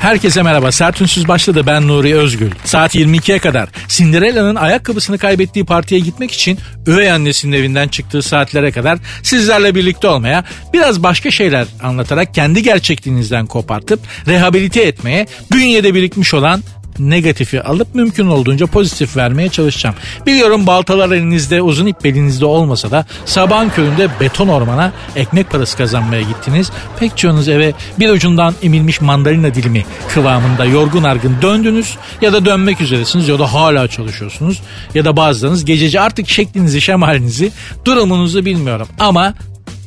Herkese merhaba. Sert Ünsüz başladı. Ben Nuri Özgül. Saat 22'ye kadar Cinderella'nın ayakkabısını kaybettiği partiye gitmek için üvey annesinin evinden çıktığı saatlere kadar sizlerle birlikte olmaya, biraz başka şeyler anlatarak kendi gerçekliğinizden kopartıp rehabilite etmeye, bünyede birikmiş olan negatifi alıp mümkün olduğunca pozitif vermeye çalışacağım. Biliyorum baltalar elinizde uzun ip belinizde olmasa da sabahın köründe beton ormana ekmek parası kazanmaya gittiniz. Pek çoğunuz eve bir ucundan emilmiş mandalina dilimi kıvamında yorgun argın döndünüz ya da dönmek üzeresiniz ya da hala çalışıyorsunuz ya da bazılarınız gececi artık şeklinizi şemalinizi durumunuzu bilmiyorum ama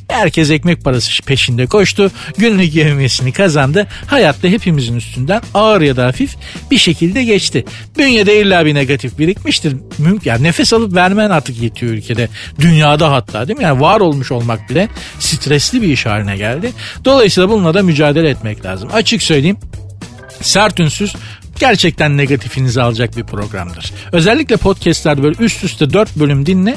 Herkes ekmek parası peşinde koştu. Günlük yevmiyesini kazandı. Hayatta hepimizin üstünden ağır ya da hafif bir şekilde geçti. Bünyede illa bir negatif birikmiştir. Mümkün. Yani nefes alıp vermen artık yetiyor ülkede. Dünyada hatta değil mi? Yani var olmuş olmak bile stresli bir iş haline geldi. Dolayısıyla bununla da mücadele etmek lazım. Açık söyleyeyim. Sert ünsüz gerçekten negatifinizi alacak bir programdır. Özellikle podcastlerde böyle üst üste 4 bölüm dinle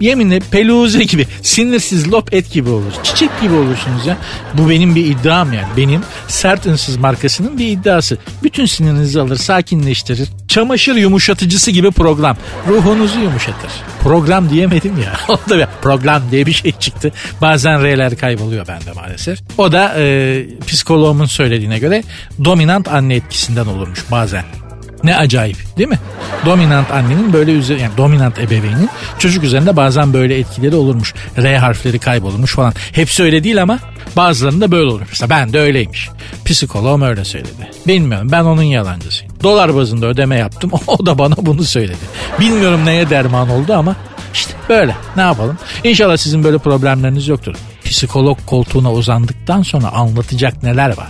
yeminle peluze gibi sinirsiz lop et gibi olur. Çiçek gibi olursunuz ya. Bu benim bir iddiam yani. Benim sert ünsüz markasının bir iddiası. Bütün sinirinizi alır sakinleştirir. Çamaşır yumuşatıcısı gibi program. Ruhunuzu yumuşatır. Program diyemedim ya. o da bir program diye bir şey çıktı. Bazen R'ler kayboluyor bende maalesef. O da e, psikoloğumun söylediğine göre dominant anne etkisinden olurmuş bazen. Ne acayip değil mi? Dominant annenin böyle üzeri yani dominant ebeveynin çocuk üzerinde bazen böyle etkileri olurmuş. R harfleri kaybolurmuş falan. Hepsi öyle değil ama bazılarında böyle olur. Mesela ben de öyleymiş. Psikoloğum öyle söyledi. Bilmiyorum ben onun yalancısıyım. Dolar bazında ödeme yaptım o da bana bunu söyledi. Bilmiyorum neye derman oldu ama işte böyle ne yapalım. İnşallah sizin böyle problemleriniz yoktur. Psikolog koltuğuna uzandıktan sonra anlatacak neler var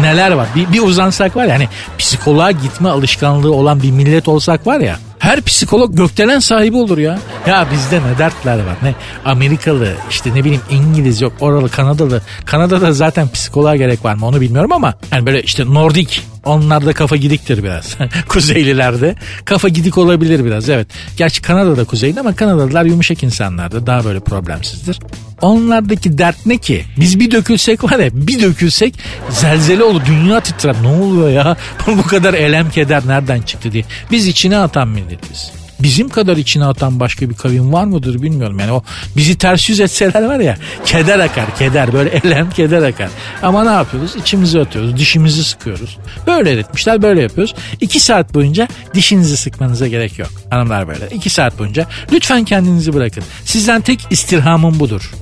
neler var. Bir, bir uzansak var ya hani psikoloğa gitme alışkanlığı olan bir millet olsak var ya her psikolog gökdelen sahibi olur ya. Ya bizde ne dertler var ne Amerikalı işte ne bileyim İngiliz yok oralı Kanadalı. Kanada'da zaten psikoloğa gerek var mı onu bilmiyorum ama yani böyle işte Nordik onlarda kafa gidiktir biraz. Kuzeylilerde kafa gidik olabilir biraz evet. Gerçi Kanada'da kuzeyli ama Kanadalılar yumuşak insanlardır daha böyle problemsizdir. Onlardaki dert ne ki? Biz bir dökülsek var ya bir dökülsek zelzele olur dünya titrer. Ne oluyor ya? Bu kadar elem keder nereden çıktı diye. Biz içine atan milletiz bizim kadar içine atan başka bir kavim var mıdır bilmiyorum. Yani o bizi ters yüz etseler var ya keder akar keder böyle elem keder akar. Ama ne yapıyoruz? İçimizi atıyoruz dişimizi sıkıyoruz. Böyle etmişler böyle yapıyoruz. İki saat boyunca dişinizi sıkmanıza gerek yok. Hanımlar böyle iki saat boyunca lütfen kendinizi bırakın. Sizden tek istirhamım budur.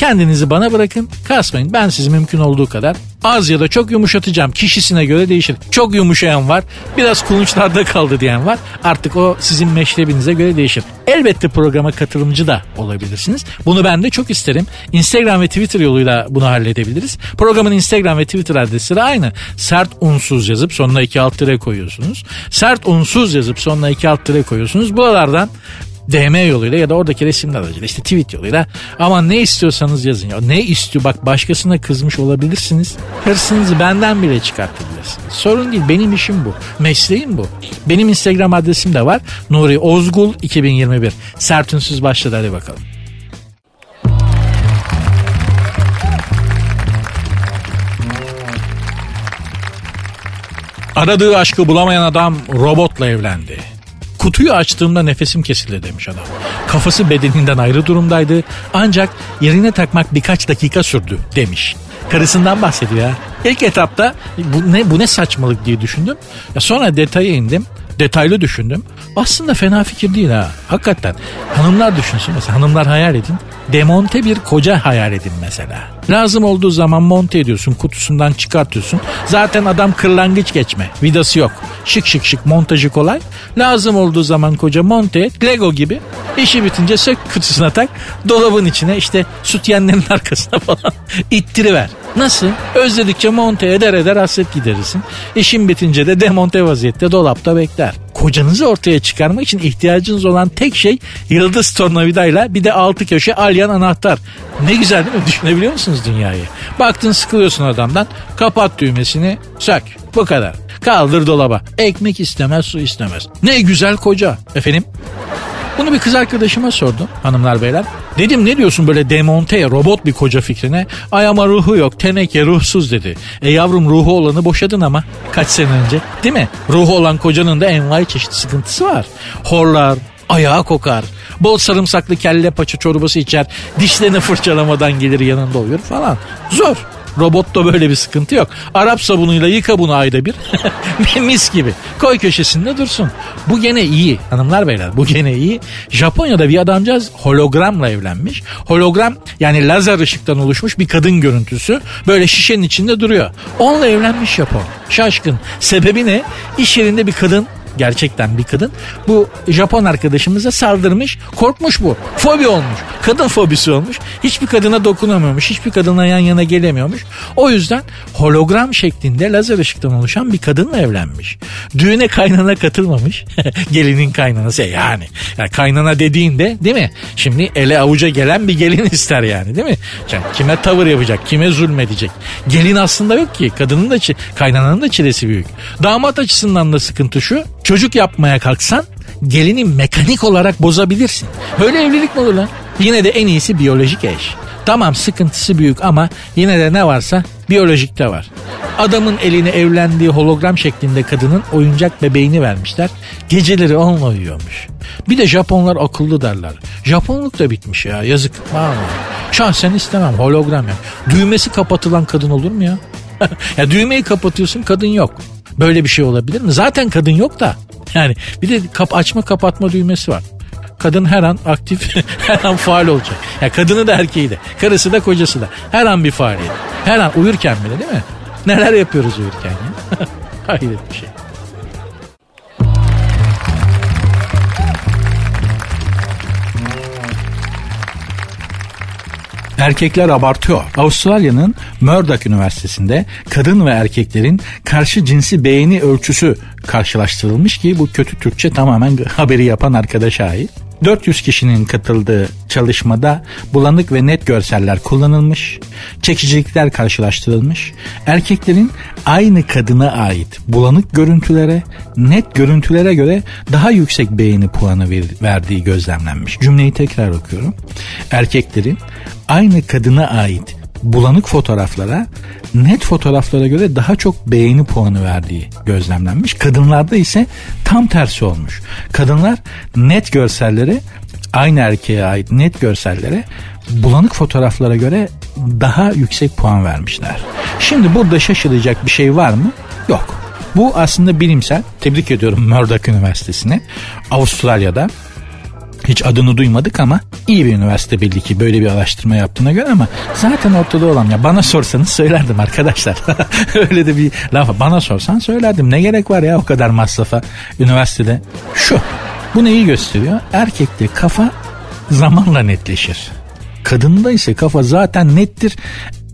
Kendinizi bana bırakın, kasmayın. Ben sizi mümkün olduğu kadar az ya da çok yumuşatacağım. Kişisine göre değişir. Çok yumuşayan var, biraz kulunçlarda kaldı diyen var. Artık o sizin meşrebinize göre değişir. Elbette programa katılımcı da olabilirsiniz. Bunu ben de çok isterim. Instagram ve Twitter yoluyla bunu halledebiliriz. Programın Instagram ve Twitter adresi de aynı. Sert unsuz yazıp sonuna iki alt tire koyuyorsunuz. Sert unsuz yazıp sonuna iki alt tire koyuyorsunuz. Buralardan DM yoluyla ya da oradaki resimler aracılığıyla işte tweet yoluyla ama ne istiyorsanız yazın ya. Ne istiyor bak başkasına kızmış olabilirsiniz. Hırsınızı benden bile çıkartabilirsiniz. Sorun değil benim işim bu. Mesleğim bu. Benim Instagram adresim de var. Nuri Ozgul 2021. Sertünsüz başladı hadi bakalım. Aradığı aşkı bulamayan adam robotla evlendi. Kutuyu açtığımda nefesim kesildi demiş adam. Kafası bedeninden ayrı durumdaydı ancak yerine takmak birkaç dakika sürdü demiş. Karısından bahsediyor ya. İlk etapta bu ne bu ne saçmalık diye düşündüm. Ya sonra detaya indim. Detaylı düşündüm. Aslında fena fikir değil ha. Hakikaten. Hanımlar düşünsün mesela. Hanımlar hayal edin. Demonte bir koca hayal edin mesela. Lazım olduğu zaman monte ediyorsun. Kutusundan çıkartıyorsun. Zaten adam kırlangıç geçme. Vidası yok. Şık şık şık montajı kolay. Lazım olduğu zaman koca monte et. Lego gibi. İşi bitince sök kutusuna tak. Dolabın içine işte sütyenlerin arkasına falan ittiriver. Nasıl? Özledikçe monte eder eder hasret giderirsin. İşin bitince de demonte vaziyette dolapta bekler. Kocanızı ortaya çıkarmak için ihtiyacınız olan tek şey yıldız tornavidayla bir de altı köşe alyan anahtar. Ne güzel değil mi? Düşünebiliyor musunuz dünyayı? Baktın sıkılıyorsun adamdan kapat düğmesini sök. Bu kadar. Kaldır dolaba. Ekmek istemez su istemez. Ne güzel koca. Efendim bunu bir kız arkadaşıma sordum hanımlar beyler. Dedim ne diyorsun böyle demonte robot bir koca fikrine? Ay ama ruhu yok teneke ruhsuz dedi. E yavrum ruhu olanı boşadın ama kaç sene önce değil mi? Ruhu olan kocanın da envai çeşit sıkıntısı var. Horlar, ayağı kokar. Bol sarımsaklı kelle paça çorbası içer. Dişlerini fırçalamadan gelir yanında uyur falan. Zor. Robotta böyle bir sıkıntı yok. Arap sabunuyla yıka bunu ayda bir. Mis gibi. Koy köşesinde dursun. Bu gene iyi hanımlar beyler bu gene iyi. Japonya'da bir adamcağız hologramla evlenmiş. Hologram yani lazer ışıktan oluşmuş bir kadın görüntüsü. Böyle şişenin içinde duruyor. Onunla evlenmiş Japon. Şaşkın. Sebebi ne? İş yerinde bir kadın gerçekten bir kadın. Bu Japon arkadaşımıza saldırmış. Korkmuş bu. Fobi olmuş. Kadın fobisi olmuş. Hiçbir kadına dokunamıyormuş. Hiçbir kadına yan yana gelemiyormuş. O yüzden hologram şeklinde lazer ışıktan oluşan bir kadınla evlenmiş. Düğüne kaynana katılmamış. Gelinin kaynanası yani. yani. Kaynana dediğinde değil mi? Şimdi ele avuca gelen bir gelin ister yani değil mi? Yani kime tavır yapacak? Kime zulmedecek? Gelin aslında yok ki. Kadının da kaynananın da çilesi büyük. Damat açısından da sıkıntı şu. Çocuk yapmaya kalksan gelini mekanik olarak bozabilirsin. Böyle evlilik mi olur lan? Yine de en iyisi biyolojik eş. Tamam sıkıntısı büyük ama yine de ne varsa biyolojikte var. Adamın eline evlendiği hologram şeklinde kadının oyuncak bebeğini vermişler. Geceleri onunla uyuyormuş. Bir de Japonlar akıllı derler. Japonluk da bitmiş ya yazık. Vallahi. Şahsen istemem hologram ya. Düğmesi kapatılan kadın olur mu ya? ya düğmeyi kapatıyorsun kadın yok. Böyle bir şey olabilir mi? Zaten kadın yok da. Yani bir de kap açma kapatma düğmesi var. Kadın her an aktif, her an faal olacak. Ya yani kadını da erkeği de, karısı da kocası da. Her an bir faaliyet. Her an uyurken bile değil mi? Neler yapıyoruz uyurken ya? Hayret bir şey. Erkekler abartıyor. Avustralya'nın Murdoch Üniversitesi'nde kadın ve erkeklerin karşı cinsi beğeni ölçüsü karşılaştırılmış ki bu kötü Türkçe tamamen haberi yapan arkadaşa ait. 400 kişinin katıldığı çalışmada bulanık ve net görseller kullanılmış, çekicilikler karşılaştırılmış, erkeklerin aynı kadına ait bulanık görüntülere, net görüntülere göre daha yüksek beğeni puanı verdiği gözlemlenmiş. Cümleyi tekrar okuyorum. Erkeklerin aynı kadına ait bulanık fotoğraflara net fotoğraflara göre daha çok beğeni puanı verdiği gözlemlenmiş. Kadınlarda ise tam tersi olmuş. Kadınlar net görsellere aynı erkeğe ait net görsellere bulanık fotoğraflara göre daha yüksek puan vermişler. Şimdi burada şaşılacak bir şey var mı? Yok. Bu aslında bilimsel. Tebrik ediyorum Murdoch Üniversitesi'ne. Avustralya'da hiç adını duymadık ama iyi bir üniversite belli ki böyle bir araştırma yaptığına göre ama zaten ortada olan ya bana sorsanız söylerdim arkadaşlar. Öyle de bir laf bana sorsan söylerdim. Ne gerek var ya o kadar masrafa üniversitede. Şu bu neyi gösteriyor? Erkekte kafa zamanla netleşir. Kadında ise kafa zaten nettir.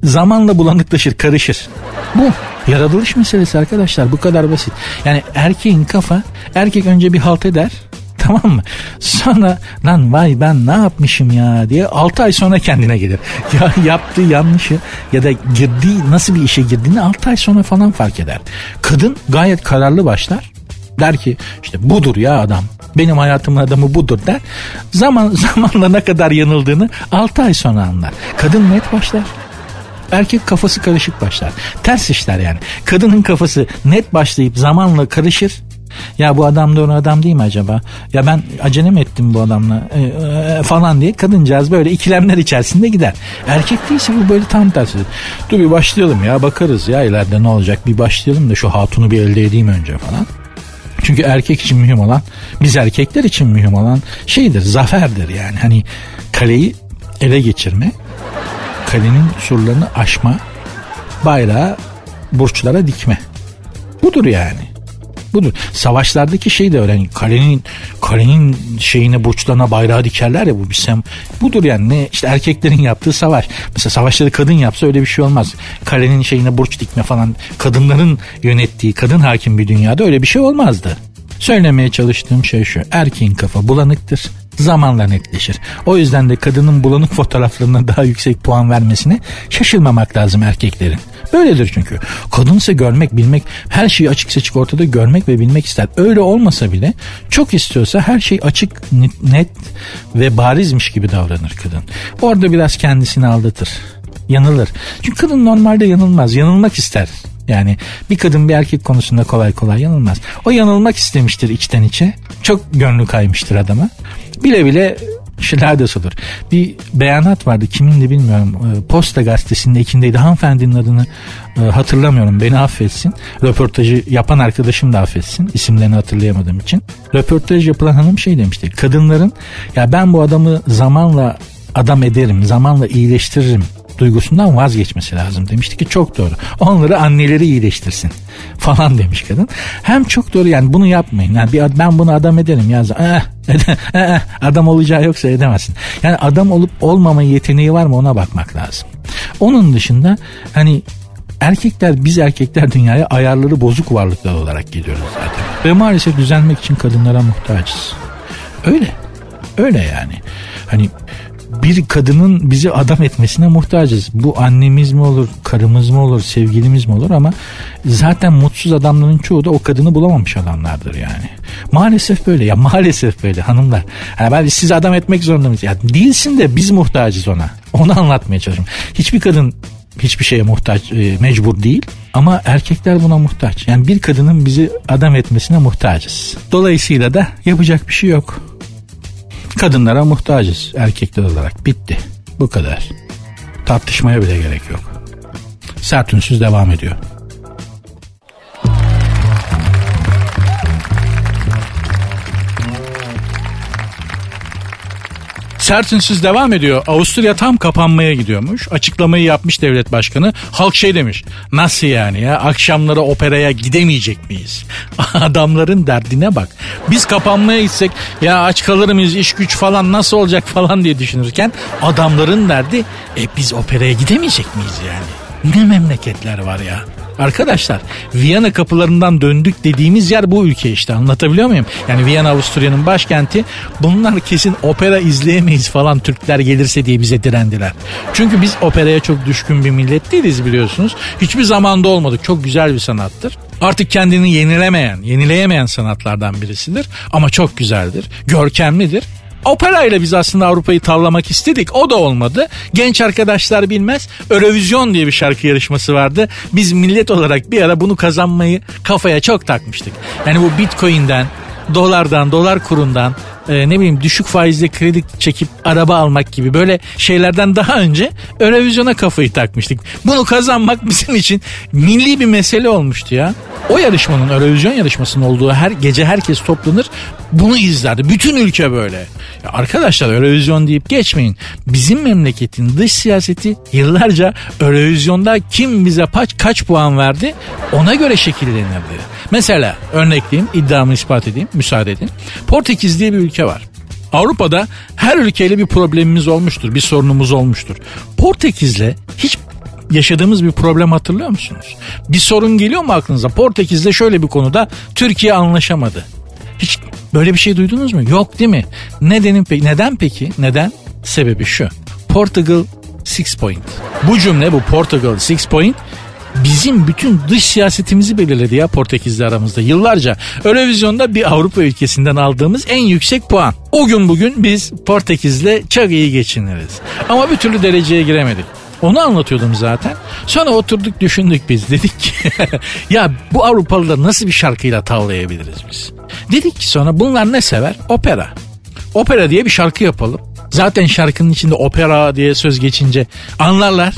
Zamanla bulanıklaşır, karışır. Bu yaratılış meselesi arkadaşlar bu kadar basit. Yani erkeğin kafa erkek önce bir halt eder tamam mı? Sonra lan vay ben ne yapmışım ya diye 6 ay sonra kendine gelir. Ya yaptığı yanlışı ya da girdiği nasıl bir işe girdiğini 6 ay sonra falan fark eder. Kadın gayet kararlı başlar. Der ki işte budur ya adam. Benim hayatımın adamı budur der. Zaman zamanla ne kadar yanıldığını 6 ay sonra anlar. Kadın net başlar. Erkek kafası karışık başlar. Ters işler yani. Kadının kafası net başlayıp zamanla karışır. Ya bu adam doğru adam değil mi acaba? Ya ben acele mi ettim bu adamla e, e, falan diye kadıncağız böyle ikilemler içerisinde gider. Erkek değilse bu böyle tam tersi. Dur bir başlayalım ya bakarız ya ileride ne olacak bir başlayalım da şu hatunu bir elde edeyim önce falan. Çünkü erkek için mühim olan biz erkekler için mühim olan şeydir zaferdir yani hani kaleyi ele geçirme kalenin surlarını aşma bayrağı burçlara dikme budur yani budur. Savaşlardaki şey de. Yani kalenin kalenin şeyine burçlarına bayrağı dikerler ya bu bir sem. Budur yani ne işte erkeklerin yaptığı savaş. Mesela savaşları kadın yapsa öyle bir şey olmaz. Kalenin şeyine burç dikme falan kadınların yönettiği kadın hakim bir dünyada öyle bir şey olmazdı. Söylemeye çalıştığım şey şu. Erkeğin kafa bulanıktır. Zamanla netleşir. O yüzden de kadının bulanık fotoğraflarına daha yüksek puan vermesine şaşırmamak lazım erkeklerin. Böyledir çünkü. Kadınsa görmek, bilmek, her şeyi açık seçik ortada görmek ve bilmek ister. Öyle olmasa bile çok istiyorsa her şey açık, net ve barizmiş gibi davranır kadın. Orada biraz kendisini aldatır. Yanılır. Çünkü kadın normalde yanılmaz. Yanılmak ister. Yani bir kadın bir erkek konusunda kolay kolay yanılmaz. O yanılmak istemiştir içten içe. Çok gönlü kaymıştır adama. Bile bile Şilades olur. Bir beyanat vardı kimindi bilmiyorum. Ee, Posta gazetesinde ikindeydi. Hanımefendinin adını e, hatırlamıyorum. Beni affetsin. Röportajı yapan arkadaşım da affetsin. İsimlerini hatırlayamadığım için. Röportaj yapılan hanım şey demişti. Kadınların ya ben bu adamı zamanla adam ederim, zamanla iyileştiririm duygusundan vazgeçmesi lazım demişti ki çok doğru. Onları anneleri iyileştirsin falan demiş kadın. Hem çok doğru yani bunu yapmayın. Yani bir, ben bunu adam ederim ya. Eh, eh, adam olacağı yoksa edemezsin. Yani adam olup olmama yeteneği var mı ona bakmak lazım. Onun dışında hani erkekler biz erkekler dünyaya ayarları bozuk varlıklar olarak geliyoruz zaten. Ve maalesef düzelmek için kadınlara muhtaçız. Öyle. Öyle yani. Hani bir kadının bizi adam etmesine muhtacız. Bu annemiz mi olur, karımız mı olur, sevgilimiz mi olur ama zaten mutsuz adamların çoğu da o kadını bulamamış adamlardır yani. Maalesef böyle ya maalesef böyle hanımlar. Yani ben siz adam etmek zorunda mıyız? Ya değilsin de biz muhtacız ona. Onu anlatmaya çalışıyorum. Hiçbir kadın hiçbir şeye muhtaç e, mecbur değil ama erkekler buna muhtaç. Yani bir kadının bizi adam etmesine muhtacız. Dolayısıyla da yapacak bir şey yok. Kadınlara muhtacız erkekler olarak. Bitti. Bu kadar. Tartışmaya bile gerek yok. Sert devam ediyor. Sertinsiz devam ediyor. Avusturya tam kapanmaya gidiyormuş. Açıklamayı yapmış devlet başkanı. Halk şey demiş. Nasıl yani ya? Akşamları operaya gidemeyecek miyiz? Adamların derdine bak. Biz kapanmaya gitsek ya aç kalır mıyız iş güç falan nasıl olacak falan diye düşünürken adamların derdi e biz operaya gidemeyecek miyiz yani? Ne memleketler var ya. Arkadaşlar Viyana kapılarından döndük dediğimiz yer bu ülke işte anlatabiliyor muyum? Yani Viyana Avusturya'nın başkenti bunlar kesin opera izleyemeyiz falan Türkler gelirse diye bize direndiler. Çünkü biz operaya çok düşkün bir millet değiliz biliyorsunuz. Hiçbir zamanda olmadık çok güzel bir sanattır. Artık kendini yenilemeyen, yenileyemeyen sanatlardan birisidir ama çok güzeldir, görkemlidir Operayla biz aslında Avrupa'yı tavlamak istedik. O da olmadı. Genç arkadaşlar bilmez. Eurovision diye bir şarkı yarışması vardı. Biz millet olarak bir ara bunu kazanmayı kafaya çok takmıştık. Yani bu Bitcoin'den, dolardan, dolar kurundan, e, ne bileyim düşük faizle kredi çekip araba almak gibi böyle şeylerden daha önce Eurovision'a kafayı takmıştık. Bunu kazanmak bizim için milli bir mesele olmuştu ya. O yarışmanın Eurovision yarışmasının olduğu her gece herkes toplanır bunu izlerdi. Bütün ülke böyle. Ya arkadaşlar Eurovision deyip geçmeyin. Bizim memleketin dış siyaseti yıllarca Eurovision'da kim bize kaç, kaç puan verdi ona göre şekillenirdi. Mesela örnekleyeyim iddiamı ispat edeyim müsaade edin. Portekiz diye bir ülke var. Avrupa'da her ülkeyle bir problemimiz olmuştur, bir sorunumuz olmuştur. Portekiz'le hiç yaşadığımız bir problem hatırlıyor musunuz? Bir sorun geliyor mu aklınıza? Portekiz'le şöyle bir konuda Türkiye anlaşamadı. Hiç böyle bir şey duydunuz mu? Yok değil mi? Nedenin peki? Neden peki? Neden? Sebebi şu. Portugal six point. Bu cümle bu Portugal six point bizim bütün dış siyasetimizi belirledi ya Portekizli aramızda yıllarca. Eurovizyonda bir Avrupa ülkesinden aldığımız en yüksek puan. O gün bugün biz Portekiz'le çok iyi geçiniriz. Ama bir türlü dereceye giremedik. Onu anlatıyordum zaten. Sonra oturduk düşündük biz. Dedik ki ya bu Avrupalılar nasıl bir şarkıyla tavlayabiliriz biz? Dedik ki sonra bunlar ne sever? Opera. Opera diye bir şarkı yapalım. Zaten şarkının içinde opera diye söz geçince anlarlar.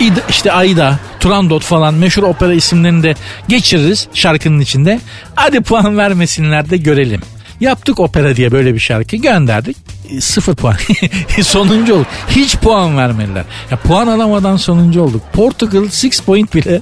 İda, işte Ayda, Turandot falan meşhur opera isimlerini de geçiririz şarkının içinde. Hadi puan vermesinler de görelim. Yaptık opera diye böyle bir şarkı gönderdik. E, sıfır puan. sonuncu olduk. Hiç puan vermediler. Ya puan alamadan sonuncu olduk. Portugal 6 point bile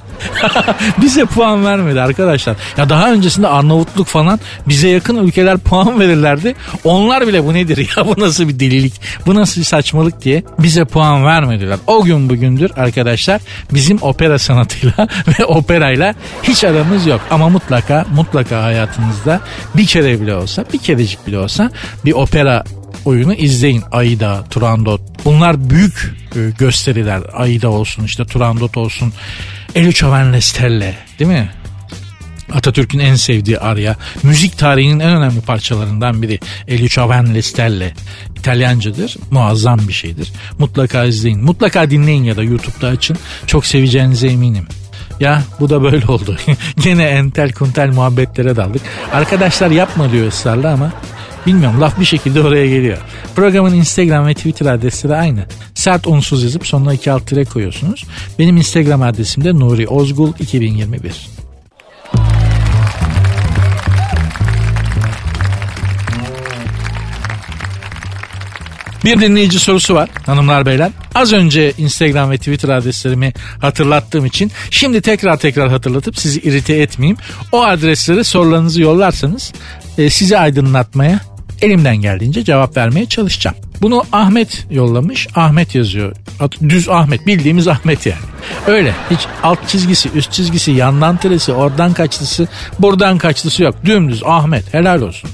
bize puan vermedi arkadaşlar. Ya daha öncesinde Arnavutluk falan bize yakın ülkeler puan verirlerdi. Onlar bile bu nedir ya bu nasıl bir delilik bu nasıl bir saçmalık diye bize puan vermediler. O gün bugündür arkadaşlar bizim opera sanatıyla ve operayla hiç aramız yok. Ama mutlaka mutlaka hayatınızda bir kere bile olsa bir kerecik bile olsa bir opera oyunu izleyin. Aida, Turandot. Bunlar büyük e, gösteriler. Aida olsun işte Turandot olsun. Elucio Van Lesterle değil mi? Atatürk'ün en sevdiği arya. Müzik tarihinin en önemli parçalarından biri. Elucio Van Lesterle. İtalyancadır. Muazzam bir şeydir. Mutlaka izleyin. Mutlaka dinleyin ya da YouTube'da açın. Çok seveceğinize eminim. Ya bu da böyle oldu. Gene entel kuntel muhabbetlere daldık. Arkadaşlar yapma diyor ısrarla ama Bilmiyorum laf bir şekilde oraya geliyor. Programın Instagram ve Twitter adresleri aynı. Sert unsuz yazıp sonuna iki alt tire koyuyorsunuz. Benim Instagram adresim de Nuri Ozgul 2021. Bir dinleyici sorusu var hanımlar beyler. Az önce Instagram ve Twitter adreslerimi hatırlattığım için şimdi tekrar tekrar hatırlatıp sizi irite etmeyeyim. O adresleri sorularınızı yollarsanız e, sizi aydınlatmaya elimden geldiğince cevap vermeye çalışacağım. Bunu Ahmet yollamış. Ahmet yazıyor. Düz Ahmet. Bildiğimiz Ahmet yani. Öyle. Hiç alt çizgisi, üst çizgisi, yandan tiresi, oradan kaçlısı, buradan kaçlısı yok. Dümdüz Ahmet. Helal olsun.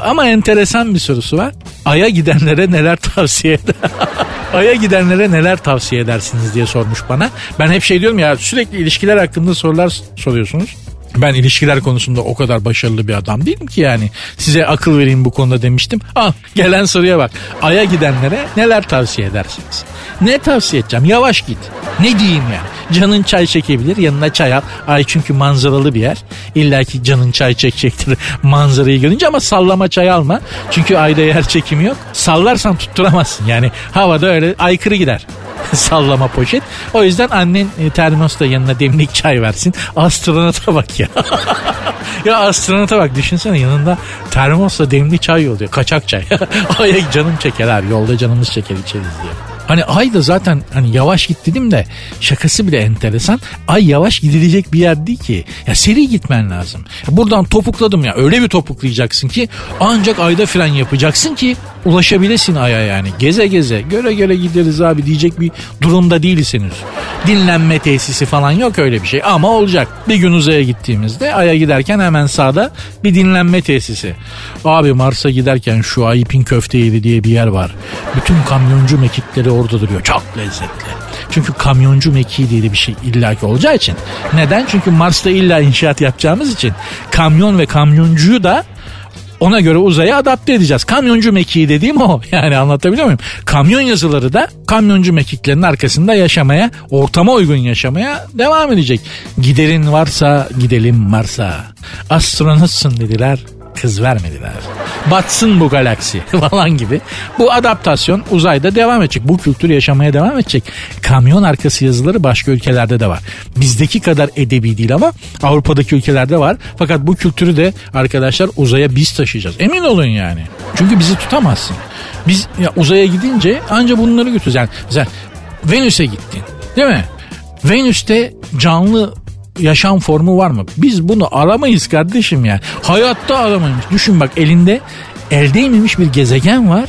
Ama enteresan bir sorusu var. Ay'a gidenlere neler tavsiye eder? Ay'a gidenlere neler tavsiye edersiniz diye sormuş bana. Ben hep şey diyorum ya sürekli ilişkiler hakkında sorular soruyorsunuz. Ben ilişkiler konusunda o kadar başarılı bir adam değilim ki yani. Size akıl vereyim bu konuda demiştim. Al gelen soruya bak. Ay'a gidenlere neler tavsiye edersiniz? Ne tavsiye edeceğim? Yavaş git. Ne diyeyim yani? Canın çay çekebilir yanına çay al. Ay çünkü manzaralı bir yer. İlla ki canın çay çekecektir manzarayı görünce ama sallama çay alma. Çünkü ayda yer çekimi yok. Sallarsan tutturamazsın. Yani havada öyle aykırı gider. sallama poşet. O yüzden annen e, termosta yanına demlik çay versin. Astronota bak ya. ya astronota bak düşünsene yanında termosla demlik çay yolluyor. Kaçak çay. Ay canım çeker abi yolda canımız çeker içeriz diye. Hani ay da zaten hani yavaş git dedim de şakası bile enteresan. Ay yavaş gidilecek bir yer değil ki. Ya seri gitmen lazım. Buradan topukladım ya öyle bir topuklayacaksın ki ancak ayda fren yapacaksın ki ulaşabilesin aya yani. Geze geze göre göre gideriz abi diyecek bir durumda değiliz. Dinlenme tesisi falan yok öyle bir şey ama olacak. Bir gün uzaya gittiğimizde aya giderken hemen sağda bir dinlenme tesisi. Abi Mars'a giderken şu Ayipin köfte yeri diye bir yer var. Bütün kamyoncu mekikleri orada duruyor. Çok lezzetli. Çünkü kamyoncu mekiği diye bir şey illaki olacağı için. Neden? Çünkü Mars'ta illa inşaat yapacağımız için kamyon ve kamyoncuyu da ona göre uzaya adapte edeceğiz. Kamyoncu mekiği dediğim o. Yani anlatabiliyor muyum? Kamyon yazıları da kamyoncu mekiklerin arkasında yaşamaya, ortama uygun yaşamaya devam edecek. Giderin varsa gidelim Mars'a. Astronotsun dediler kız vermediler. Batsın bu galaksi falan gibi. Bu adaptasyon uzayda devam edecek. Bu kültür yaşamaya devam edecek. Kamyon arkası yazıları başka ülkelerde de var. Bizdeki kadar edebi değil ama Avrupa'daki ülkelerde var. Fakat bu kültürü de arkadaşlar uzaya biz taşıyacağız. Emin olun yani. Çünkü bizi tutamazsın. Biz ya uzaya gidince anca bunları götüreceğiz. Yani mesela Venüs'e gittin değil mi? Venüs'te canlı yaşam formu var mı? Biz bunu aramayız kardeşim ya. Hayatta aramayız. Düşün bak elinde el değmemiş bir gezegen var.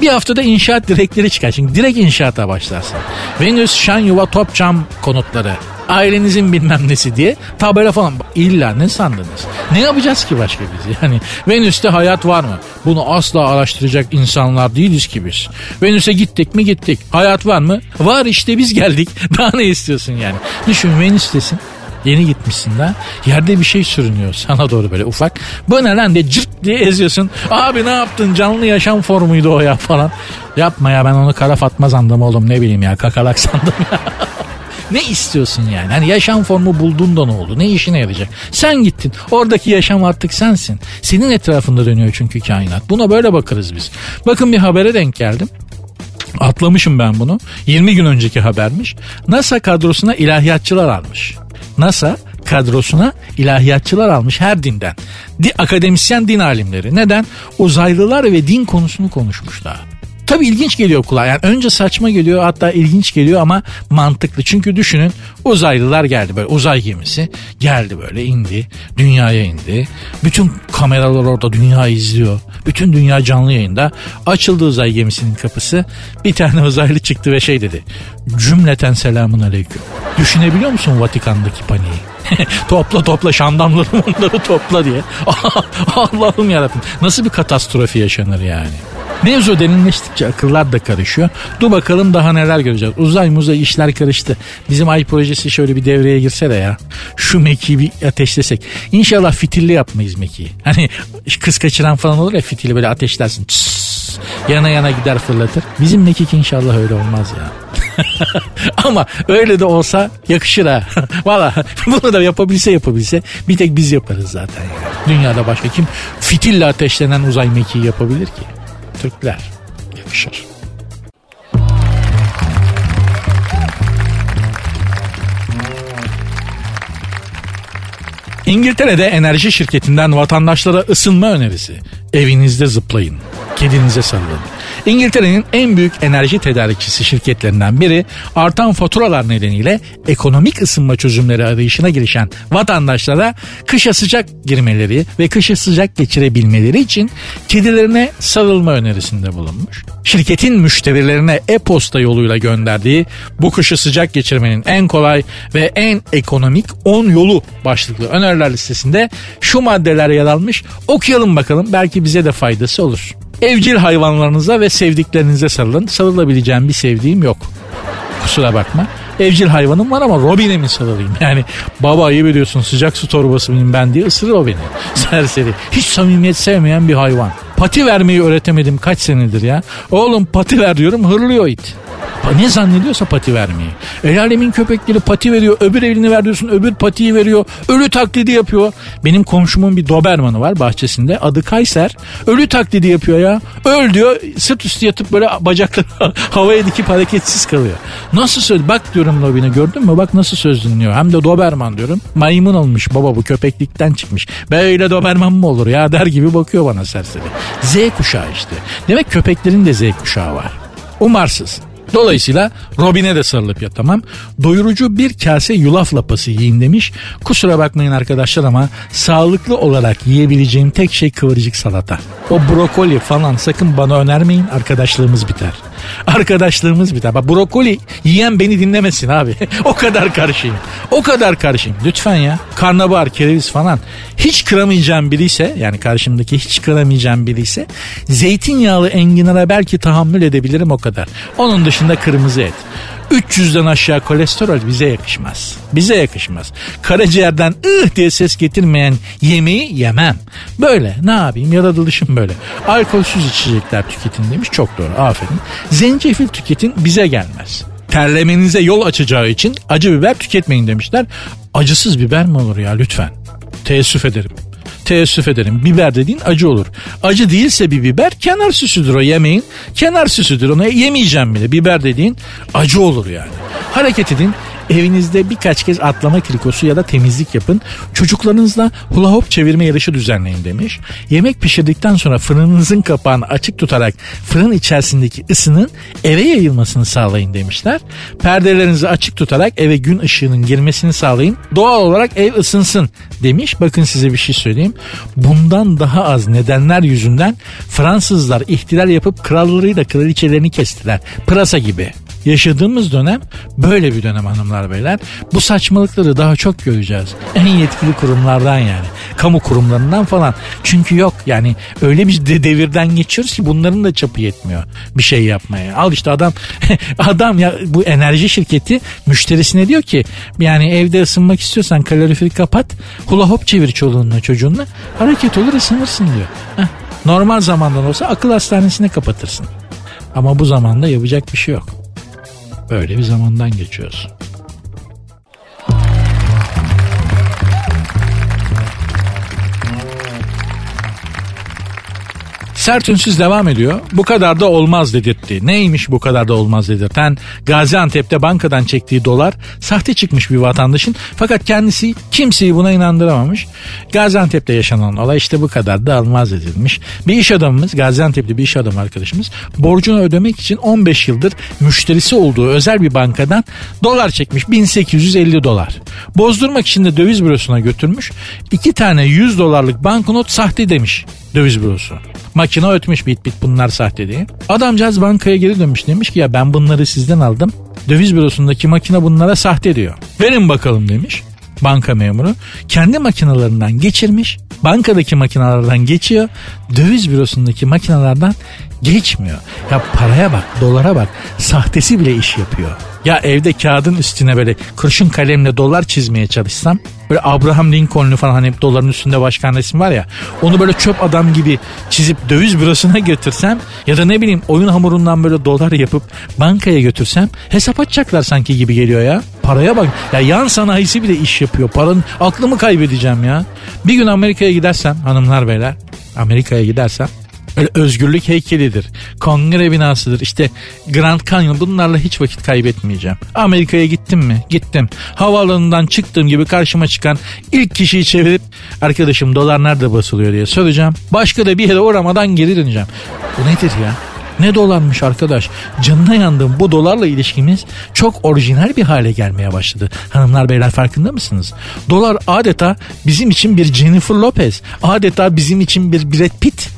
Bir haftada inşaat direkleri çıkar. Çünkü direkt inşaata başlarsın. Venüs, şan yuva, top cam konutları. Ailenizin bilmem nesi diye tabela falan. İlla ne sandınız? Ne yapacağız ki başka biz? Yani Venüs'te hayat var mı? Bunu asla araştıracak insanlar değiliz ki biz. Venüs'e gittik mi gittik. Hayat var mı? Var işte biz geldik. Daha ne istiyorsun yani? Düşün Venüs'tesin. Yeni gitmişsin de yerde bir şey sürünüyor sana doğru böyle ufak. Bu ne lan diye cırt diye eziyorsun. Abi ne yaptın canlı yaşam formuydu o ya falan. Yapma ya ben onu kara fatma sandım oğlum ne bileyim ya kakalak sandım ya. ne istiyorsun yani? Hani yaşam formu buldun da ne oldu? Ne işine yarayacak? Sen gittin. Oradaki yaşam artık sensin. Senin etrafında dönüyor çünkü kainat. Buna böyle bakarız biz. Bakın bir habere denk geldim. Atlamışım ben bunu. 20 gün önceki habermiş. NASA kadrosuna ilahiyatçılar almış. NASA kadrosuna ilahiyatçılar almış her dinden. Di, akademisyen din alimleri. Neden? Uzaylılar ve din konusunu konuşmuşlar. Tabii ilginç geliyor kulağa. Yani önce saçma geliyor hatta ilginç geliyor ama mantıklı. Çünkü düşünün uzaylılar geldi böyle uzay gemisi geldi böyle indi. Dünyaya indi. Bütün kameralar orada dünyayı izliyor. Bütün dünya canlı yayında. Açıldı uzay gemisinin kapısı. Bir tane uzaylı çıktı ve şey dedi. Cümleten selamun aleyküm. Düşünebiliyor musun Vatikan'daki paniği? topla topla şandamları onları topla diye. Allah'ım yarabbim. Nasıl bir katastrofi yaşanır yani. Mevzu derinleştikçe akıllar da karışıyor. Dur bakalım daha neler göreceğiz. Uzay muzay işler karıştı. Bizim ay projesi şöyle bir devreye girse de ya. Şu mekiği bir ateşlesek. İnşallah fitilli yapmayız mekiği. Hani kız kaçıran falan olur ya fitili böyle ateşlersin. Çıs, yana yana gider fırlatır. Bizim mekik inşallah öyle olmaz ya. Ama öyle de olsa yakışır ha. Valla bunu da yapabilse yapabilse bir tek biz yaparız zaten. Dünyada başka kim fitille ateşlenen uzay mekiği yapabilir ki? Türkler. Yakışır. İngiltere'de enerji şirketinden vatandaşlara ısınma önerisi. Evinizde zıplayın. Kedinize sarılın. İngiltere'nin en büyük enerji tedarikçisi şirketlerinden biri artan faturalar nedeniyle ekonomik ısınma çözümleri arayışına girişen vatandaşlara kışa sıcak girmeleri ve kışa sıcak geçirebilmeleri için kedilerine sarılma önerisinde bulunmuş. Şirketin müşterilerine e-posta yoluyla gönderdiği bu kışı sıcak geçirmenin en kolay ve en ekonomik 10 yolu başlıklı öneriler listesinde şu maddeler yer almış. Okuyalım bakalım belki bize de faydası olur. Evcil hayvanlarınıza ve sevdiklerinize sarılın. Sarılabileceğim bir sevdiğim yok. Kusura bakma. Evcil hayvanım var ama Robin'e mi sarılayım? Yani baba ayıp ediyorsun sıcak su torbası mıyım ben diye ısırır o beni. Serseri. Hiç samimiyet sevmeyen bir hayvan. Pati vermeyi öğretemedim kaç senedir ya. Oğlum pati ver diyorum hırlıyor it. Ne zannediyorsa pati vermeyi. El alemin köpekleri pati veriyor. Öbür elini ver diyorsun öbür patiyi veriyor. Ölü taklidi yapıyor. Benim komşumun bir Doberman'ı var bahçesinde. Adı Kayser. Ölü taklidi yapıyor ya. Öl diyor. Sırt üstü yatıp böyle bacakları havaya dikip hareketsiz kalıyor. Nasıl söz? Bak diyorum Robin'e gördün mü? Bak nasıl söz dinliyor. Hem de Doberman diyorum. Maymun olmuş baba bu köpeklikten çıkmış. Böyle Doberman mı olur ya der gibi bakıyor bana serseri. Z kuşağı işte. Demek köpeklerin de Z kuşağı var. Umarsız. Dolayısıyla Robin'e de sarılıp yatamam. Doyurucu bir kase yulaf lapası yiyin demiş. Kusura bakmayın arkadaşlar ama sağlıklı olarak yiyebileceğim tek şey kıvırcık salata. O brokoli falan sakın bana önermeyin arkadaşlığımız biter. Arkadaşlığımız biter. Bak brokoli yiyen beni dinlemesin abi. o kadar karşıyım. O kadar karşıyım. Lütfen ya. Karnabahar, kereviz falan. Hiç kıramayacağım biri ise yani karşımdaki hiç kıramayacağım biri ise zeytinyağlı enginara belki tahammül edebilirim o kadar. Onun dışında kırmızı et. 300'den aşağı kolesterol bize yakışmaz. Bize yakışmaz. Karaciğerden ıh diye ses getirmeyen yemeği yemem. Böyle ne yapayım yaratılışım böyle. Alkolsüz içecekler tüketin demiş çok doğru aferin. Zencefil tüketin bize gelmez. Terlemenize yol açacağı için acı biber tüketmeyin demişler. Acısız biber mi olur ya lütfen? Teessüf ederim teessüf ederim. Biber dediğin acı olur. Acı değilse bir biber kenar süsüdür o yemeğin. Kenar süsüdür onu yemeyeceğim bile. Biber dediğin acı olur yani. Hareket edin Evinizde birkaç kez atlama krikosu ya da temizlik yapın. Çocuklarınızla hula hop çevirme yarışı düzenleyin demiş. Yemek pişirdikten sonra fırınınızın kapağını açık tutarak fırın içerisindeki ısının eve yayılmasını sağlayın demişler. Perdelerinizi açık tutarak eve gün ışığının girmesini sağlayın. Doğal olarak ev ısınsın demiş. Bakın size bir şey söyleyeyim. Bundan daha az nedenler yüzünden Fransızlar ihtilal yapıp krallarıyla kraliçelerini kestiler. Pırasa gibi. Yaşadığımız dönem böyle bir dönem hanımlar beyler. Bu saçmalıkları daha çok göreceğiz. En yetkili kurumlardan yani. Kamu kurumlarından falan. Çünkü yok yani öyle bir de devirden geçiyoruz ki bunların da çapı yetmiyor bir şey yapmaya. Al işte adam adam ya bu enerji şirketi müşterisine diyor ki yani evde ısınmak istiyorsan kaloriferi kapat hula hop çevir çoluğunla çocuğunla hareket olur ısınırsın diyor. Heh. Normal zamandan olsa akıl hastanesine kapatırsın. Ama bu zamanda yapacak bir şey yok. Böyle bir zamandan geçiyoruz. Sert ünsüz devam ediyor. Bu kadar da olmaz dedirtti. Neymiş bu kadar da olmaz dedirten? Gaziantep'te bankadan çektiği dolar sahte çıkmış bir vatandaşın. Fakat kendisi kimseyi buna inandıramamış. Gaziantep'te yaşanan olay işte bu kadar da olmaz edilmiş. Bir iş adamımız Gaziantep'li bir iş adamı arkadaşımız borcunu ödemek için 15 yıldır müşterisi olduğu özel bir bankadan dolar çekmiş 1850 dolar. Bozdurmak için de döviz bürosuna götürmüş. İki tane 100 dolarlık banknot sahte demiş döviz bürosu. Makine ötmüş bit bit bunlar sahte diye. Adamcağız bankaya geri dönmüş demiş ki ya ben bunları sizden aldım. Döviz bürosundaki makine bunlara sahte diyor. Verin bakalım demiş banka memuru. Kendi makinalarından geçirmiş. Bankadaki makinalardan geçiyor. Döviz bürosundaki makinalardan geçmiyor. Ya paraya bak, dolara bak. Sahtesi bile iş yapıyor. Ya evde kağıdın üstüne böyle kurşun kalemle dolar çizmeye çalışsam böyle Abraham Lincoln'lu falan hani doların üstünde başkan resmi var ya onu böyle çöp adam gibi çizip döviz bürosuna götürsem ya da ne bileyim oyun hamurundan böyle dolar yapıp bankaya götürsem hesap açacaklar sanki gibi geliyor ya. Paraya bak ya yan sanayisi bile iş yapıyor. Paranın aklımı kaybedeceğim ya. Bir gün Amerika'ya gidersem hanımlar beyler Amerika'ya gidersem Öyle özgürlük heykelidir. Kongre binasıdır. İşte Grand Canyon bunlarla hiç vakit kaybetmeyeceğim. Amerika'ya gittim mi? Gittim. Havaalanından çıktığım gibi karşıma çıkan ilk kişiyi çevirip arkadaşım dolar nerede basılıyor diye soracağım. Başka da bir yere uğramadan geri döneceğim. Bu nedir ya? Ne dolarmış arkadaş. Canına yandım bu dolarla ilişkimiz çok orijinal bir hale gelmeye başladı. Hanımlar beyler farkında mısınız? Dolar adeta bizim için bir Jennifer Lopez. Adeta bizim için bir Brad Pitt.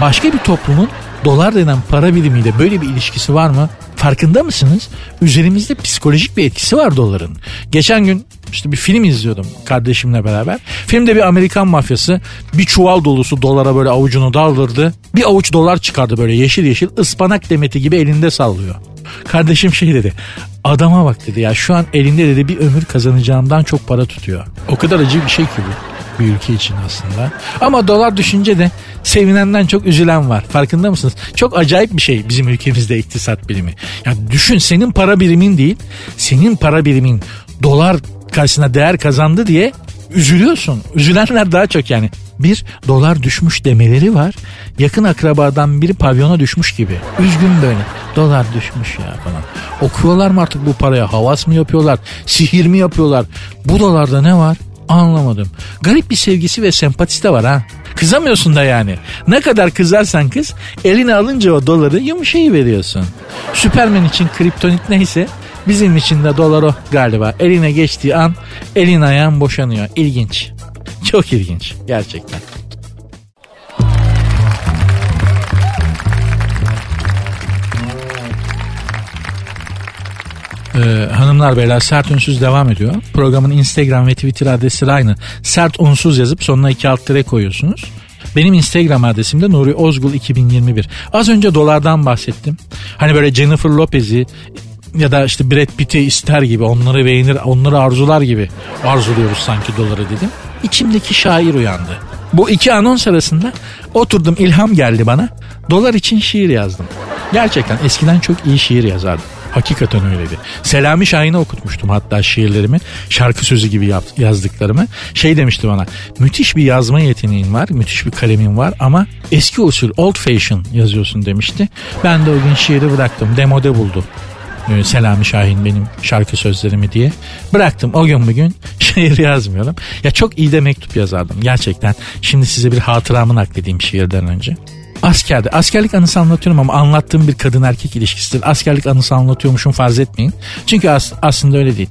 Başka bir toplumun dolar denen para birimiyle böyle bir ilişkisi var mı? Farkında mısınız? Üzerimizde psikolojik bir etkisi var doların. Geçen gün işte bir film izliyordum kardeşimle beraber. Filmde bir Amerikan mafyası bir çuval dolusu dolara böyle avucunu daldırdı. Bir avuç dolar çıkardı böyle yeşil yeşil ıspanak demeti gibi elinde sallıyor. Kardeşim şey dedi. Adama bak dedi ya şu an elinde dedi bir ömür kazanacağımdan çok para tutuyor. O kadar acı bir şey ki bu bir ülke için aslında. Ama dolar düşünce de sevinenden çok üzülen var. Farkında mısınız? Çok acayip bir şey bizim ülkemizde iktisat bilimi. Ya düşün senin para birimin değil, senin para birimin dolar karşısına değer kazandı diye üzülüyorsun. Üzülenler daha çok yani. Bir dolar düşmüş demeleri var. Yakın akrabadan biri pavyona düşmüş gibi. Üzgün böyle. Dolar düşmüş ya falan. Okuyorlar mı artık bu paraya? Havas mı yapıyorlar? Sihir mi yapıyorlar? Bu dolarda ne var? Anlamadım. Garip bir sevgisi ve sempatisi de var ha. Kızamıyorsun da yani. Ne kadar kızarsan kız eline alınca o doları yumuşayı veriyorsun. Süpermen için kriptonit neyse bizim için de dolar o galiba. Eline geçtiği an elin ayağın boşanıyor. İlginç. Çok ilginç gerçekten. Ee, hanımlar beyler sert unsuz devam ediyor. Programın Instagram ve Twitter adresi aynı. Sert unsuz yazıp sonuna iki alt tere koyuyorsunuz. Benim Instagram adresim de Nuri Ozgul 2021. Az önce dolardan bahsettim. Hani böyle Jennifer Lopez'i ya da işte Brad Pitt'i ister gibi onları beğenir onları arzular gibi arzuluyoruz sanki doları dedim. İçimdeki şair uyandı. Bu iki anons arasında oturdum ilham geldi bana. Dolar için şiir yazdım. Gerçekten eskiden çok iyi şiir yazardım. Hakikaten öyleydi. Selami Şahin'e okutmuştum hatta şiirlerimi. Şarkı sözü gibi yap, yazdıklarımı. Şey demişti bana. Müthiş bir yazma yeteneğin var. Müthiş bir kalemin var ama eski usul old fashion yazıyorsun demişti. Ben de o gün şiiri bıraktım. Demode buldu. Ee, Selami Şahin benim şarkı sözlerimi diye. Bıraktım o gün bugün şiir yazmıyorum. Ya çok iyi de mektup yazardım gerçekten. Şimdi size bir hatıramı nakledeyim şiirden önce. Askerde. Askerlik anısı anlatıyorum ama anlattığım bir kadın erkek ilişkisidir. Askerlik anısı anlatıyormuşum farz etmeyin. Çünkü as- aslında öyle değil.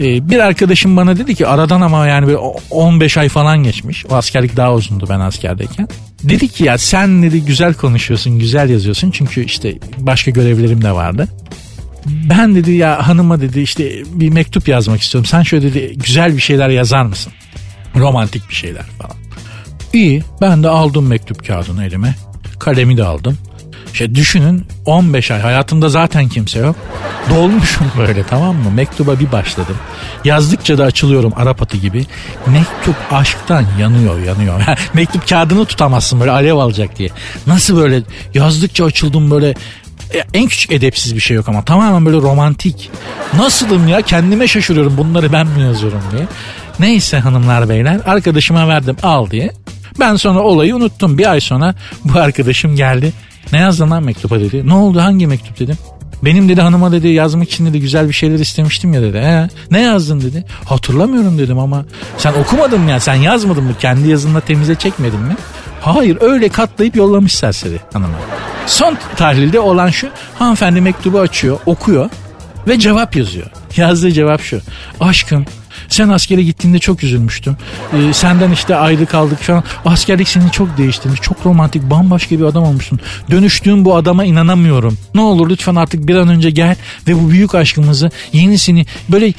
Ee, bir arkadaşım bana dedi ki aradan ama yani böyle 15 ay falan geçmiş. O askerlik daha uzundu ben askerdeyken. Dedi ki ya sen dedi güzel konuşuyorsun, güzel yazıyorsun. Çünkü işte başka görevlerim de vardı. Ben dedi ya hanıma dedi işte bir mektup yazmak istiyorum. Sen şöyle dedi güzel bir şeyler yazar mısın? Romantik bir şeyler falan. İyi ben de aldım mektup kağıdını elime. Kalemi de aldım. İşte düşünün 15 ay hayatımda zaten kimse yok. Dolmuşum böyle tamam mı? Mektuba bir başladım. Yazdıkça da açılıyorum Arap atı gibi. Mektup aşktan yanıyor yanıyor. Mektup kağıdını tutamazsın böyle alev alacak diye. Nasıl böyle yazdıkça açıldım böyle en küçük edepsiz bir şey yok ama tamamen böyle romantik. Nasılım ya kendime şaşırıyorum bunları ben mi yazıyorum diye. Neyse hanımlar beyler arkadaşıma verdim al diye. Ben sonra olayı unuttum. Bir ay sonra bu arkadaşım geldi. Ne yazdın lan mektuba dedi. Ne oldu hangi mektup dedim. Benim dedi hanıma dedi yazmak için dedi güzel bir şeyler istemiştim ya dedi. He, ne yazdın dedi. Hatırlamıyorum dedim ama sen okumadın mı ya sen yazmadın mı kendi yazınla temize çekmedin mi? Hayır öyle katlayıp yollamış serseri hanıma. Son tahlilde olan şu hanımefendi mektubu açıyor okuyor ve cevap yazıyor. Yazdığı cevap şu. Aşkım sen askere gittiğinde çok üzülmüştüm. Ee, senden işte ayrı kaldık falan. Askerlik seni çok değiştirmiş. Çok romantik bambaşka bir adam olmuşsun. Dönüştüğün bu adama inanamıyorum. Ne olur lütfen artık bir an önce gel ve bu büyük aşkımızı yenisini böyle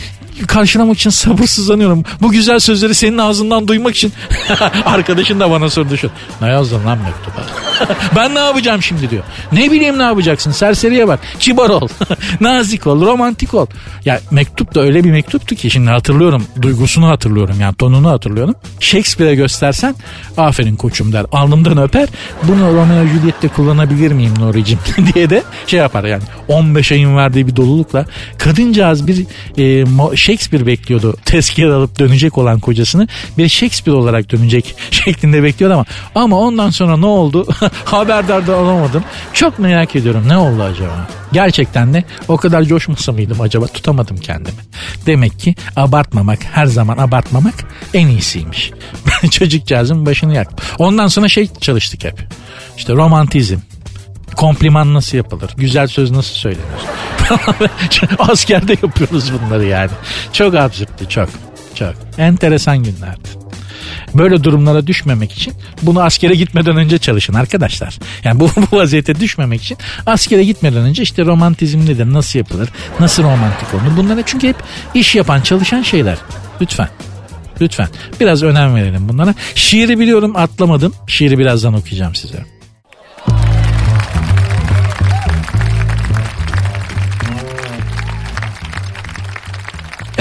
karşılamak için sabırsızlanıyorum. Bu güzel sözleri senin ağzından duymak için. Arkadaşın da bana sordu şu. Ne yazdın lan mektuba? ben ne yapacağım şimdi diyor. Ne bileyim ne yapacaksın serseriye bak. Kibar ol. Nazik ol. Romantik ol. Ya mektup da öyle bir mektuptu ki şimdi hatırlıyorum. Duygusunu hatırlıyorum yani tonunu hatırlıyorum. Shakespeare'e göstersen aferin koçum der. Alnımdan öper. Bunu Romeo Juliet'te kullanabilir miyim Nuri'cim diye de şey yapar yani. 15 ayın verdiği bir dolulukla kadıncağız bir e, Shakespeare bekliyordu. Tezkere alıp dönecek olan kocasını bir Shakespeare olarak dönecek şeklinde bekliyordu ama ama ondan sonra ne oldu? Haberdar da olamadım. Çok merak ediyorum ne oldu acaba? Gerçekten de o kadar coşmasa mıydım acaba tutamadım kendimi. Demek ki abartmamak her zaman abartmamak en iyisiymiş. Çocukcağızın başını yaktım. Ondan sonra şey çalıştık hep. İşte romantizm, kompliman nasıl yapılır? Güzel söz nasıl söylenir? Askerde yapıyoruz bunları yani. Çok absürttü çok. Çok. Enteresan günlerdi. Böyle durumlara düşmemek için bunu askere gitmeden önce çalışın arkadaşlar. Yani bu, bu vaziyete düşmemek için askere gitmeden önce işte romantizm nedir, nasıl yapılır, nasıl romantik olunur bunlara çünkü hep iş yapan, çalışan şeyler. Lütfen. Lütfen. Biraz önem verelim bunlara. Şiiri biliyorum atlamadım. Şiiri birazdan okuyacağım size.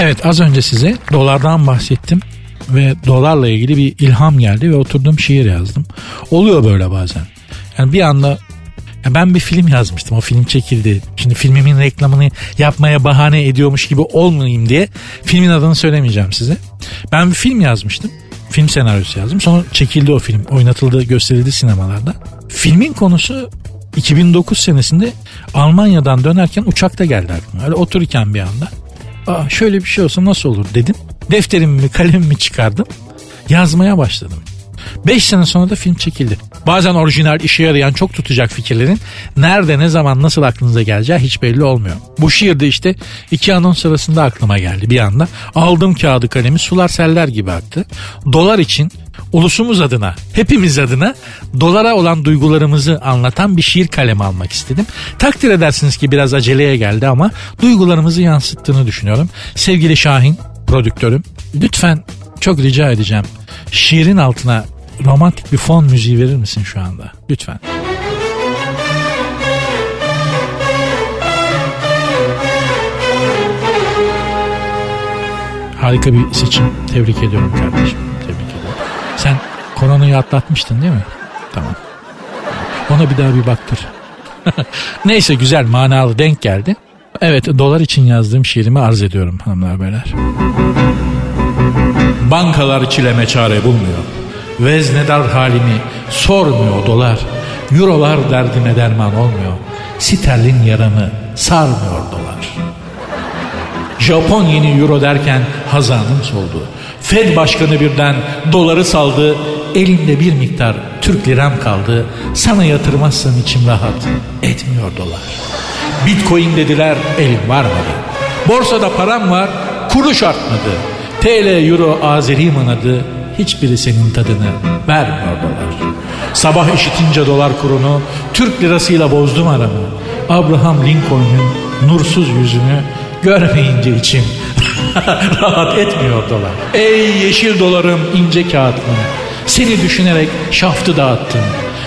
Evet az önce size dolardan bahsettim ve dolarla ilgili bir ilham geldi ve oturdum şiir yazdım. Oluyor böyle bazen. Yani bir anda ya ben bir film yazmıştım o film çekildi. Şimdi filmimin reklamını yapmaya bahane ediyormuş gibi olmayayım diye filmin adını söylemeyeceğim size. Ben bir film yazmıştım. Film senaryosu yazdım. Sonra çekildi o film. Oynatıldı, gösterildi sinemalarda. Filmin konusu 2009 senesinde Almanya'dan dönerken uçakta geldi aklıma. Öyle otururken bir anda. Aa, şöyle bir şey olsa nasıl olur dedim. Defterimi kalemimi çıkardım. Yazmaya başladım. 5 sene sonra da film çekildi. Bazen orijinal işe yarayan çok tutacak fikirlerin nerede ne zaman nasıl aklınıza geleceği hiç belli olmuyor. Bu şiir de işte iki anons sırasında aklıma geldi bir anda. Aldım kağıdı kalemi sular seller gibi aktı. Dolar için ulusumuz adına, hepimiz adına dolara olan duygularımızı anlatan bir şiir kalemi almak istedim. Takdir edersiniz ki biraz aceleye geldi ama duygularımızı yansıttığını düşünüyorum. Sevgili Şahin, prodüktörüm, lütfen çok rica edeceğim. Şiirin altına romantik bir fon müziği verir misin şu anda? Lütfen. Harika bir seçim. Tebrik ediyorum kardeşim. Sen koronayı atlatmıştın değil mi? Tamam. Ona bir daha bir baktır. Neyse güzel manalı denk geldi. Evet dolar için yazdığım şiirimi arz ediyorum hanımlar beyler. Bankalar çileme çare bulmuyor. Veznedar halimi sormuyor dolar. Eurolar derdime derman olmuyor. Sterlin yaramı sarmıyor dolar. Japon yeni euro derken hazanım soldu. Fed başkanı birden doları saldı. Elimde bir miktar Türk liram kaldı. Sana yatırmazsan içim rahat etmiyor dolar. Bitcoin dediler elim varmadı. Borsada param var kuruş artmadı. TL, Euro, Azeri manadı hiçbiri senin tadını vermiyor dolar. Sabah işitince dolar kurunu Türk lirasıyla bozdum aramı. Abraham Lincoln'un nursuz yüzünü görmeyince içim rahat etmiyor dolar. Ey yeşil dolarım ince kağıtlım seni düşünerek şaftı dağıttım.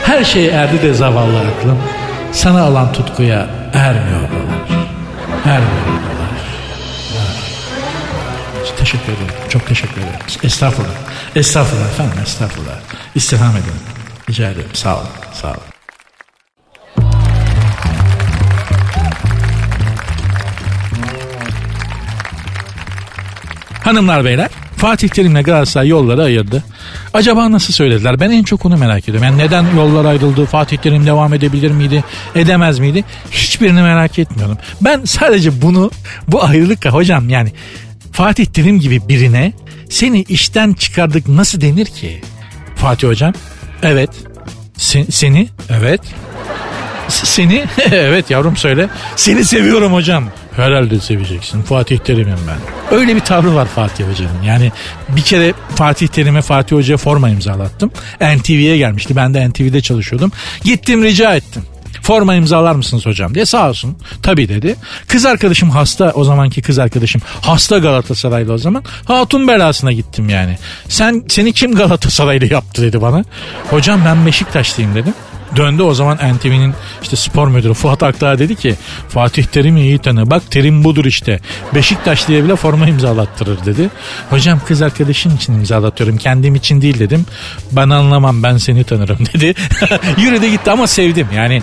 Her şey erdi de zavallı aklım. Sana alan tutkuya ermiyor dolar. Ermiyor dolar. Teşekkür ederim. Çok teşekkür ederim. Estağfurullah. Estağfurullah efendim estağfurullah. İstirham edin. Rica ederim. Sağ olun. Sağ olun. Hanımlar beyler Fatih Terim'le Galatasaray yolları ayırdı. Acaba nasıl söylediler? Ben en çok onu merak ediyorum. Yani neden yollar ayrıldı? Fatih Terim devam edebilir miydi? Edemez miydi? Hiçbirini merak etmiyorum. Ben sadece bunu bu ayrılık hocam yani Fatih Terim gibi birine seni işten çıkardık nasıl denir ki? Fatih hocam evet. Sen, seni evet. Seni evet yavrum söyle. Seni seviyorum hocam. Herhalde seveceksin. Fatih Terim'im ben. Öyle bir tavrı var Fatih Hoca'nın. Yani bir kere Fatih Terim'e Fatih Hoca'ya forma imzalattım. NTV'ye gelmişti. Ben de NTV'de çalışıyordum. Gittim rica ettim. Forma imzalar mısınız hocam diye sağ olsun. Tabii dedi. Kız arkadaşım hasta o zamanki kız arkadaşım hasta Galatasaraylı o zaman. Hatun belasına gittim yani. Sen seni kim Galatasaraylı yaptı dedi bana. Hocam ben Beşiktaşlıyım dedim. Döndü o zaman NTV'nin işte spor müdürü Fuat Akdağ dedi ki Fatih Terim'i iyi tanı. Bak Terim budur işte. Beşiktaş diye bile forma imzalattırır dedi. Hocam kız arkadaşın için imzalatıyorum. Kendim için değil dedim. Ben anlamam ben seni tanırım dedi. Yürüdü gitti ama sevdim. Yani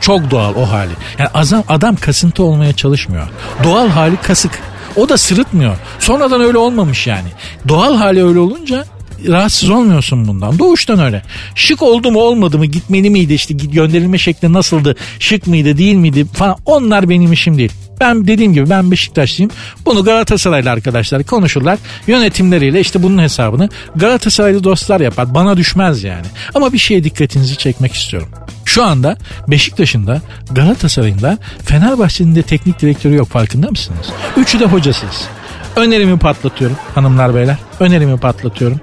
çok doğal o hali. Yani adam, adam kasıntı olmaya çalışmıyor. Doğal hali kasık. O da sırıtmıyor. Sonradan öyle olmamış yani. Doğal hali öyle olunca rahatsız olmuyorsun bundan. Doğuştan öyle. Şık oldu mu olmadı mı gitmeli miydi işte gönderilme şekli nasıldı şık mıydı değil miydi falan onlar benim işim değil. Ben dediğim gibi ben Beşiktaşlıyım. Bunu Galatasaraylı arkadaşlar konuşurlar. Yönetimleriyle işte bunun hesabını Galatasaraylı dostlar yapar. Bana düşmez yani. Ama bir şeye dikkatinizi çekmek istiyorum. Şu anda Beşiktaş'ın da Galatasaray'ın da Fenerbahçe'nin de teknik direktörü yok farkında mısınız? Üçü de hocasız. Önerimi patlatıyorum hanımlar beyler. Önerimi patlatıyorum.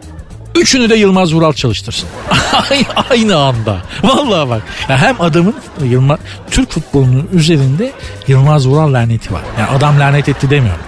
Üçünü de Yılmaz Vural çalıştırsın. Aynı anda. Vallahi bak. Ya hem adamın Yılmaz, Türk futbolunun üzerinde Yılmaz Vural laneti var. Yani adam lanet etti demiyorum.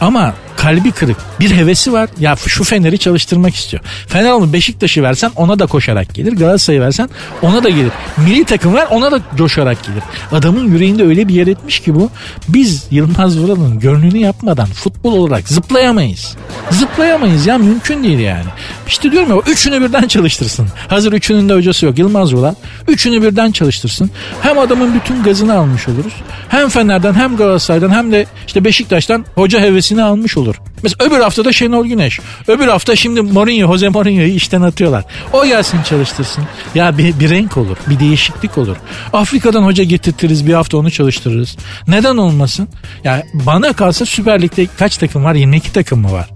Ama kalbi kırık. Bir hevesi var. Ya şu Fener'i çalıştırmak istiyor. Fener onu Beşiktaş'ı versen ona da koşarak gelir. Galatasaray'ı versen ona da gelir. Milli takım ver ona da coşarak gelir. Adamın yüreğinde öyle bir yer etmiş ki bu. Biz Yılmaz Vural'ın gönlünü yapmadan futbol olarak zıplayamayız. Zıplayamayız ya mümkün değil yani. İşte diyorum ya üçünü birden çalıştırsın. Hazır üçünün de hocası yok Yılmaz Vural. Üçünü birden çalıştırsın. Hem adamın bütün gazını almış oluruz. Hem Fener'den hem Galatasaray'dan hem de işte Beşiktaş'tan hoca hevesini almış olur. Mesela öbür hafta da Şenol Güneş. Öbür hafta şimdi Mourinho, Jose Mourinho'yu işten atıyorlar. O gelsin çalıştırsın. Ya bir, bir renk olur, bir değişiklik olur. Afrika'dan hoca getirtiriz bir hafta onu çalıştırırız. Neden olmasın? Ya bana kalsa Süper Lig'de kaç takım var? 22 takım mı var?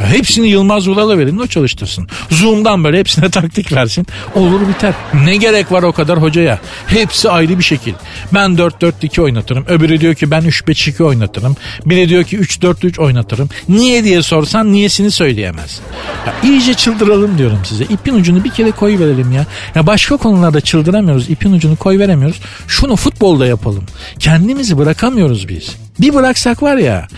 Ya hepsini Yılmaz Vural'a verin o çalıştırsın. Zoom'dan böyle hepsine taktik versin. Olur biter. Ne gerek var o kadar hocaya? Hepsi ayrı bir şekil. Ben 4-4-2 oynatırım. Öbürü diyor ki ben 3-5-2 oynatırım. Biri diyor ki 3-4-3 oynatırım. Niye diye sorsan niyesini söyleyemez. Ya iyice çıldıralım diyorum size. İpin ucunu bir kere koy verelim ya. Ya başka konularda çıldıramıyoruz. İpin ucunu koy veremiyoruz. Şunu futbolda yapalım. Kendimizi bırakamıyoruz biz. Bir bıraksak var ya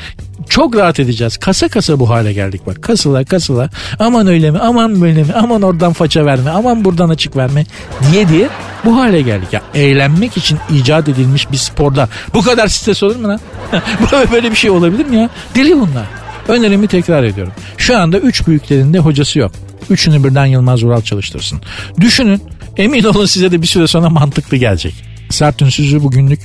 çok rahat edeceğiz. Kasa kasa bu hale geldik bak. Kasıla kasıla aman öyle mi aman böyle mi aman oradan faça verme aman buradan açık verme diye diye bu hale geldik. Ya eğlenmek için icat edilmiş bir sporda bu kadar stres olur mu lan? böyle bir şey olabilir mi ya? Deli bunlar. Önerimi tekrar ediyorum. Şu anda üç büyüklerinde hocası yok. Üçünü birden Yılmaz Vural çalıştırsın. Düşünün emin olun size de bir süre sonra mantıklı gelecek. Sert ünsüzü bugünlük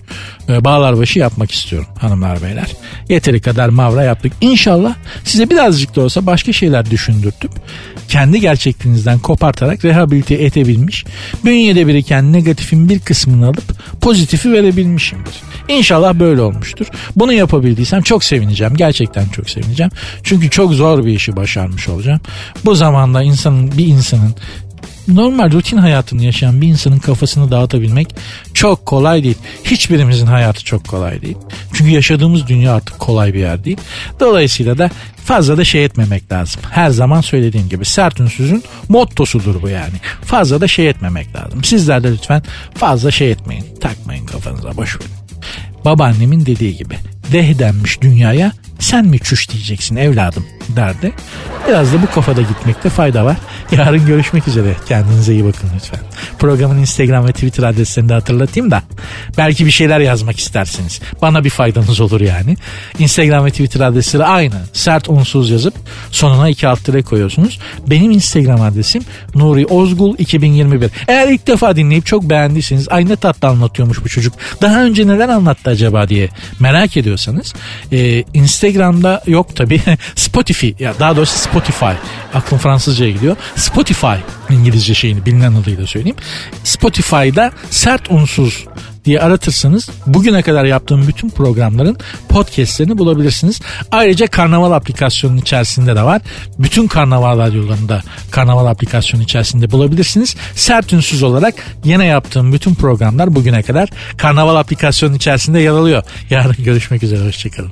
e, bağlar başı yapmak istiyorum hanımlar beyler. Yeteri kadar mavra yaptık. İnşallah size birazcık da olsa başka şeyler düşündürtüp kendi gerçekliğinizden kopartarak rehabilite edebilmiş, bünyede biriken negatifin bir kısmını alıp pozitifi verebilmişimdir. İnşallah böyle olmuştur. Bunu yapabildiysem çok sevineceğim. Gerçekten çok sevineceğim. Çünkü çok zor bir işi başarmış olacağım. Bu zamanda insanın bir insanın normal rutin hayatını yaşayan bir insanın kafasını dağıtabilmek çok kolay değil. Hiçbirimizin hayatı çok kolay değil. Çünkü yaşadığımız dünya artık kolay bir yer değil. Dolayısıyla da fazla da şey etmemek lazım. Her zaman söylediğim gibi sert ünsüzün mottosudur bu yani. Fazla da şey etmemek lazım. Sizler de lütfen fazla şey etmeyin. Takmayın kafanıza boş verin. Babaannemin dediği gibi deh denmiş dünyaya sen mi çüş diyeceksin evladım derdi. Biraz da bu kafada gitmekte fayda var. Yarın görüşmek üzere. Kendinize iyi bakın lütfen. Programın Instagram ve Twitter adreslerini de hatırlatayım da belki bir şeyler yazmak istersiniz. Bana bir faydanız olur yani. Instagram ve Twitter adresleri aynı. Sert unsuz yazıp sonuna iki alt tire koyuyorsunuz. Benim Instagram adresim Nuri Ozgul 2021. Eğer ilk defa dinleyip çok beğendiyseniz ay ne tatlı anlatıyormuş bu çocuk. Daha önce neden anlattı acaba diye merak ediyorsanız e, Instagram'da yok tabi Spotify ya daha doğrusu Spotify aklım Fransızcaya gidiyor. Spotify İngilizce şeyini bilinen adıyla söyleyeyim. Spotify'da sert unsuz diye aratırsanız bugüne kadar yaptığım bütün programların podcastlerini bulabilirsiniz. Ayrıca Karnaval aplikasyonunun içerisinde de var. Bütün Karnaval radyolarında Karnaval aplikasyonu içerisinde bulabilirsiniz. Sert ünsüz olarak yine yaptığım bütün programlar bugüne kadar Karnaval aplikasyonun içerisinde yer alıyor. Yarın görüşmek üzere. Hoşçakalın.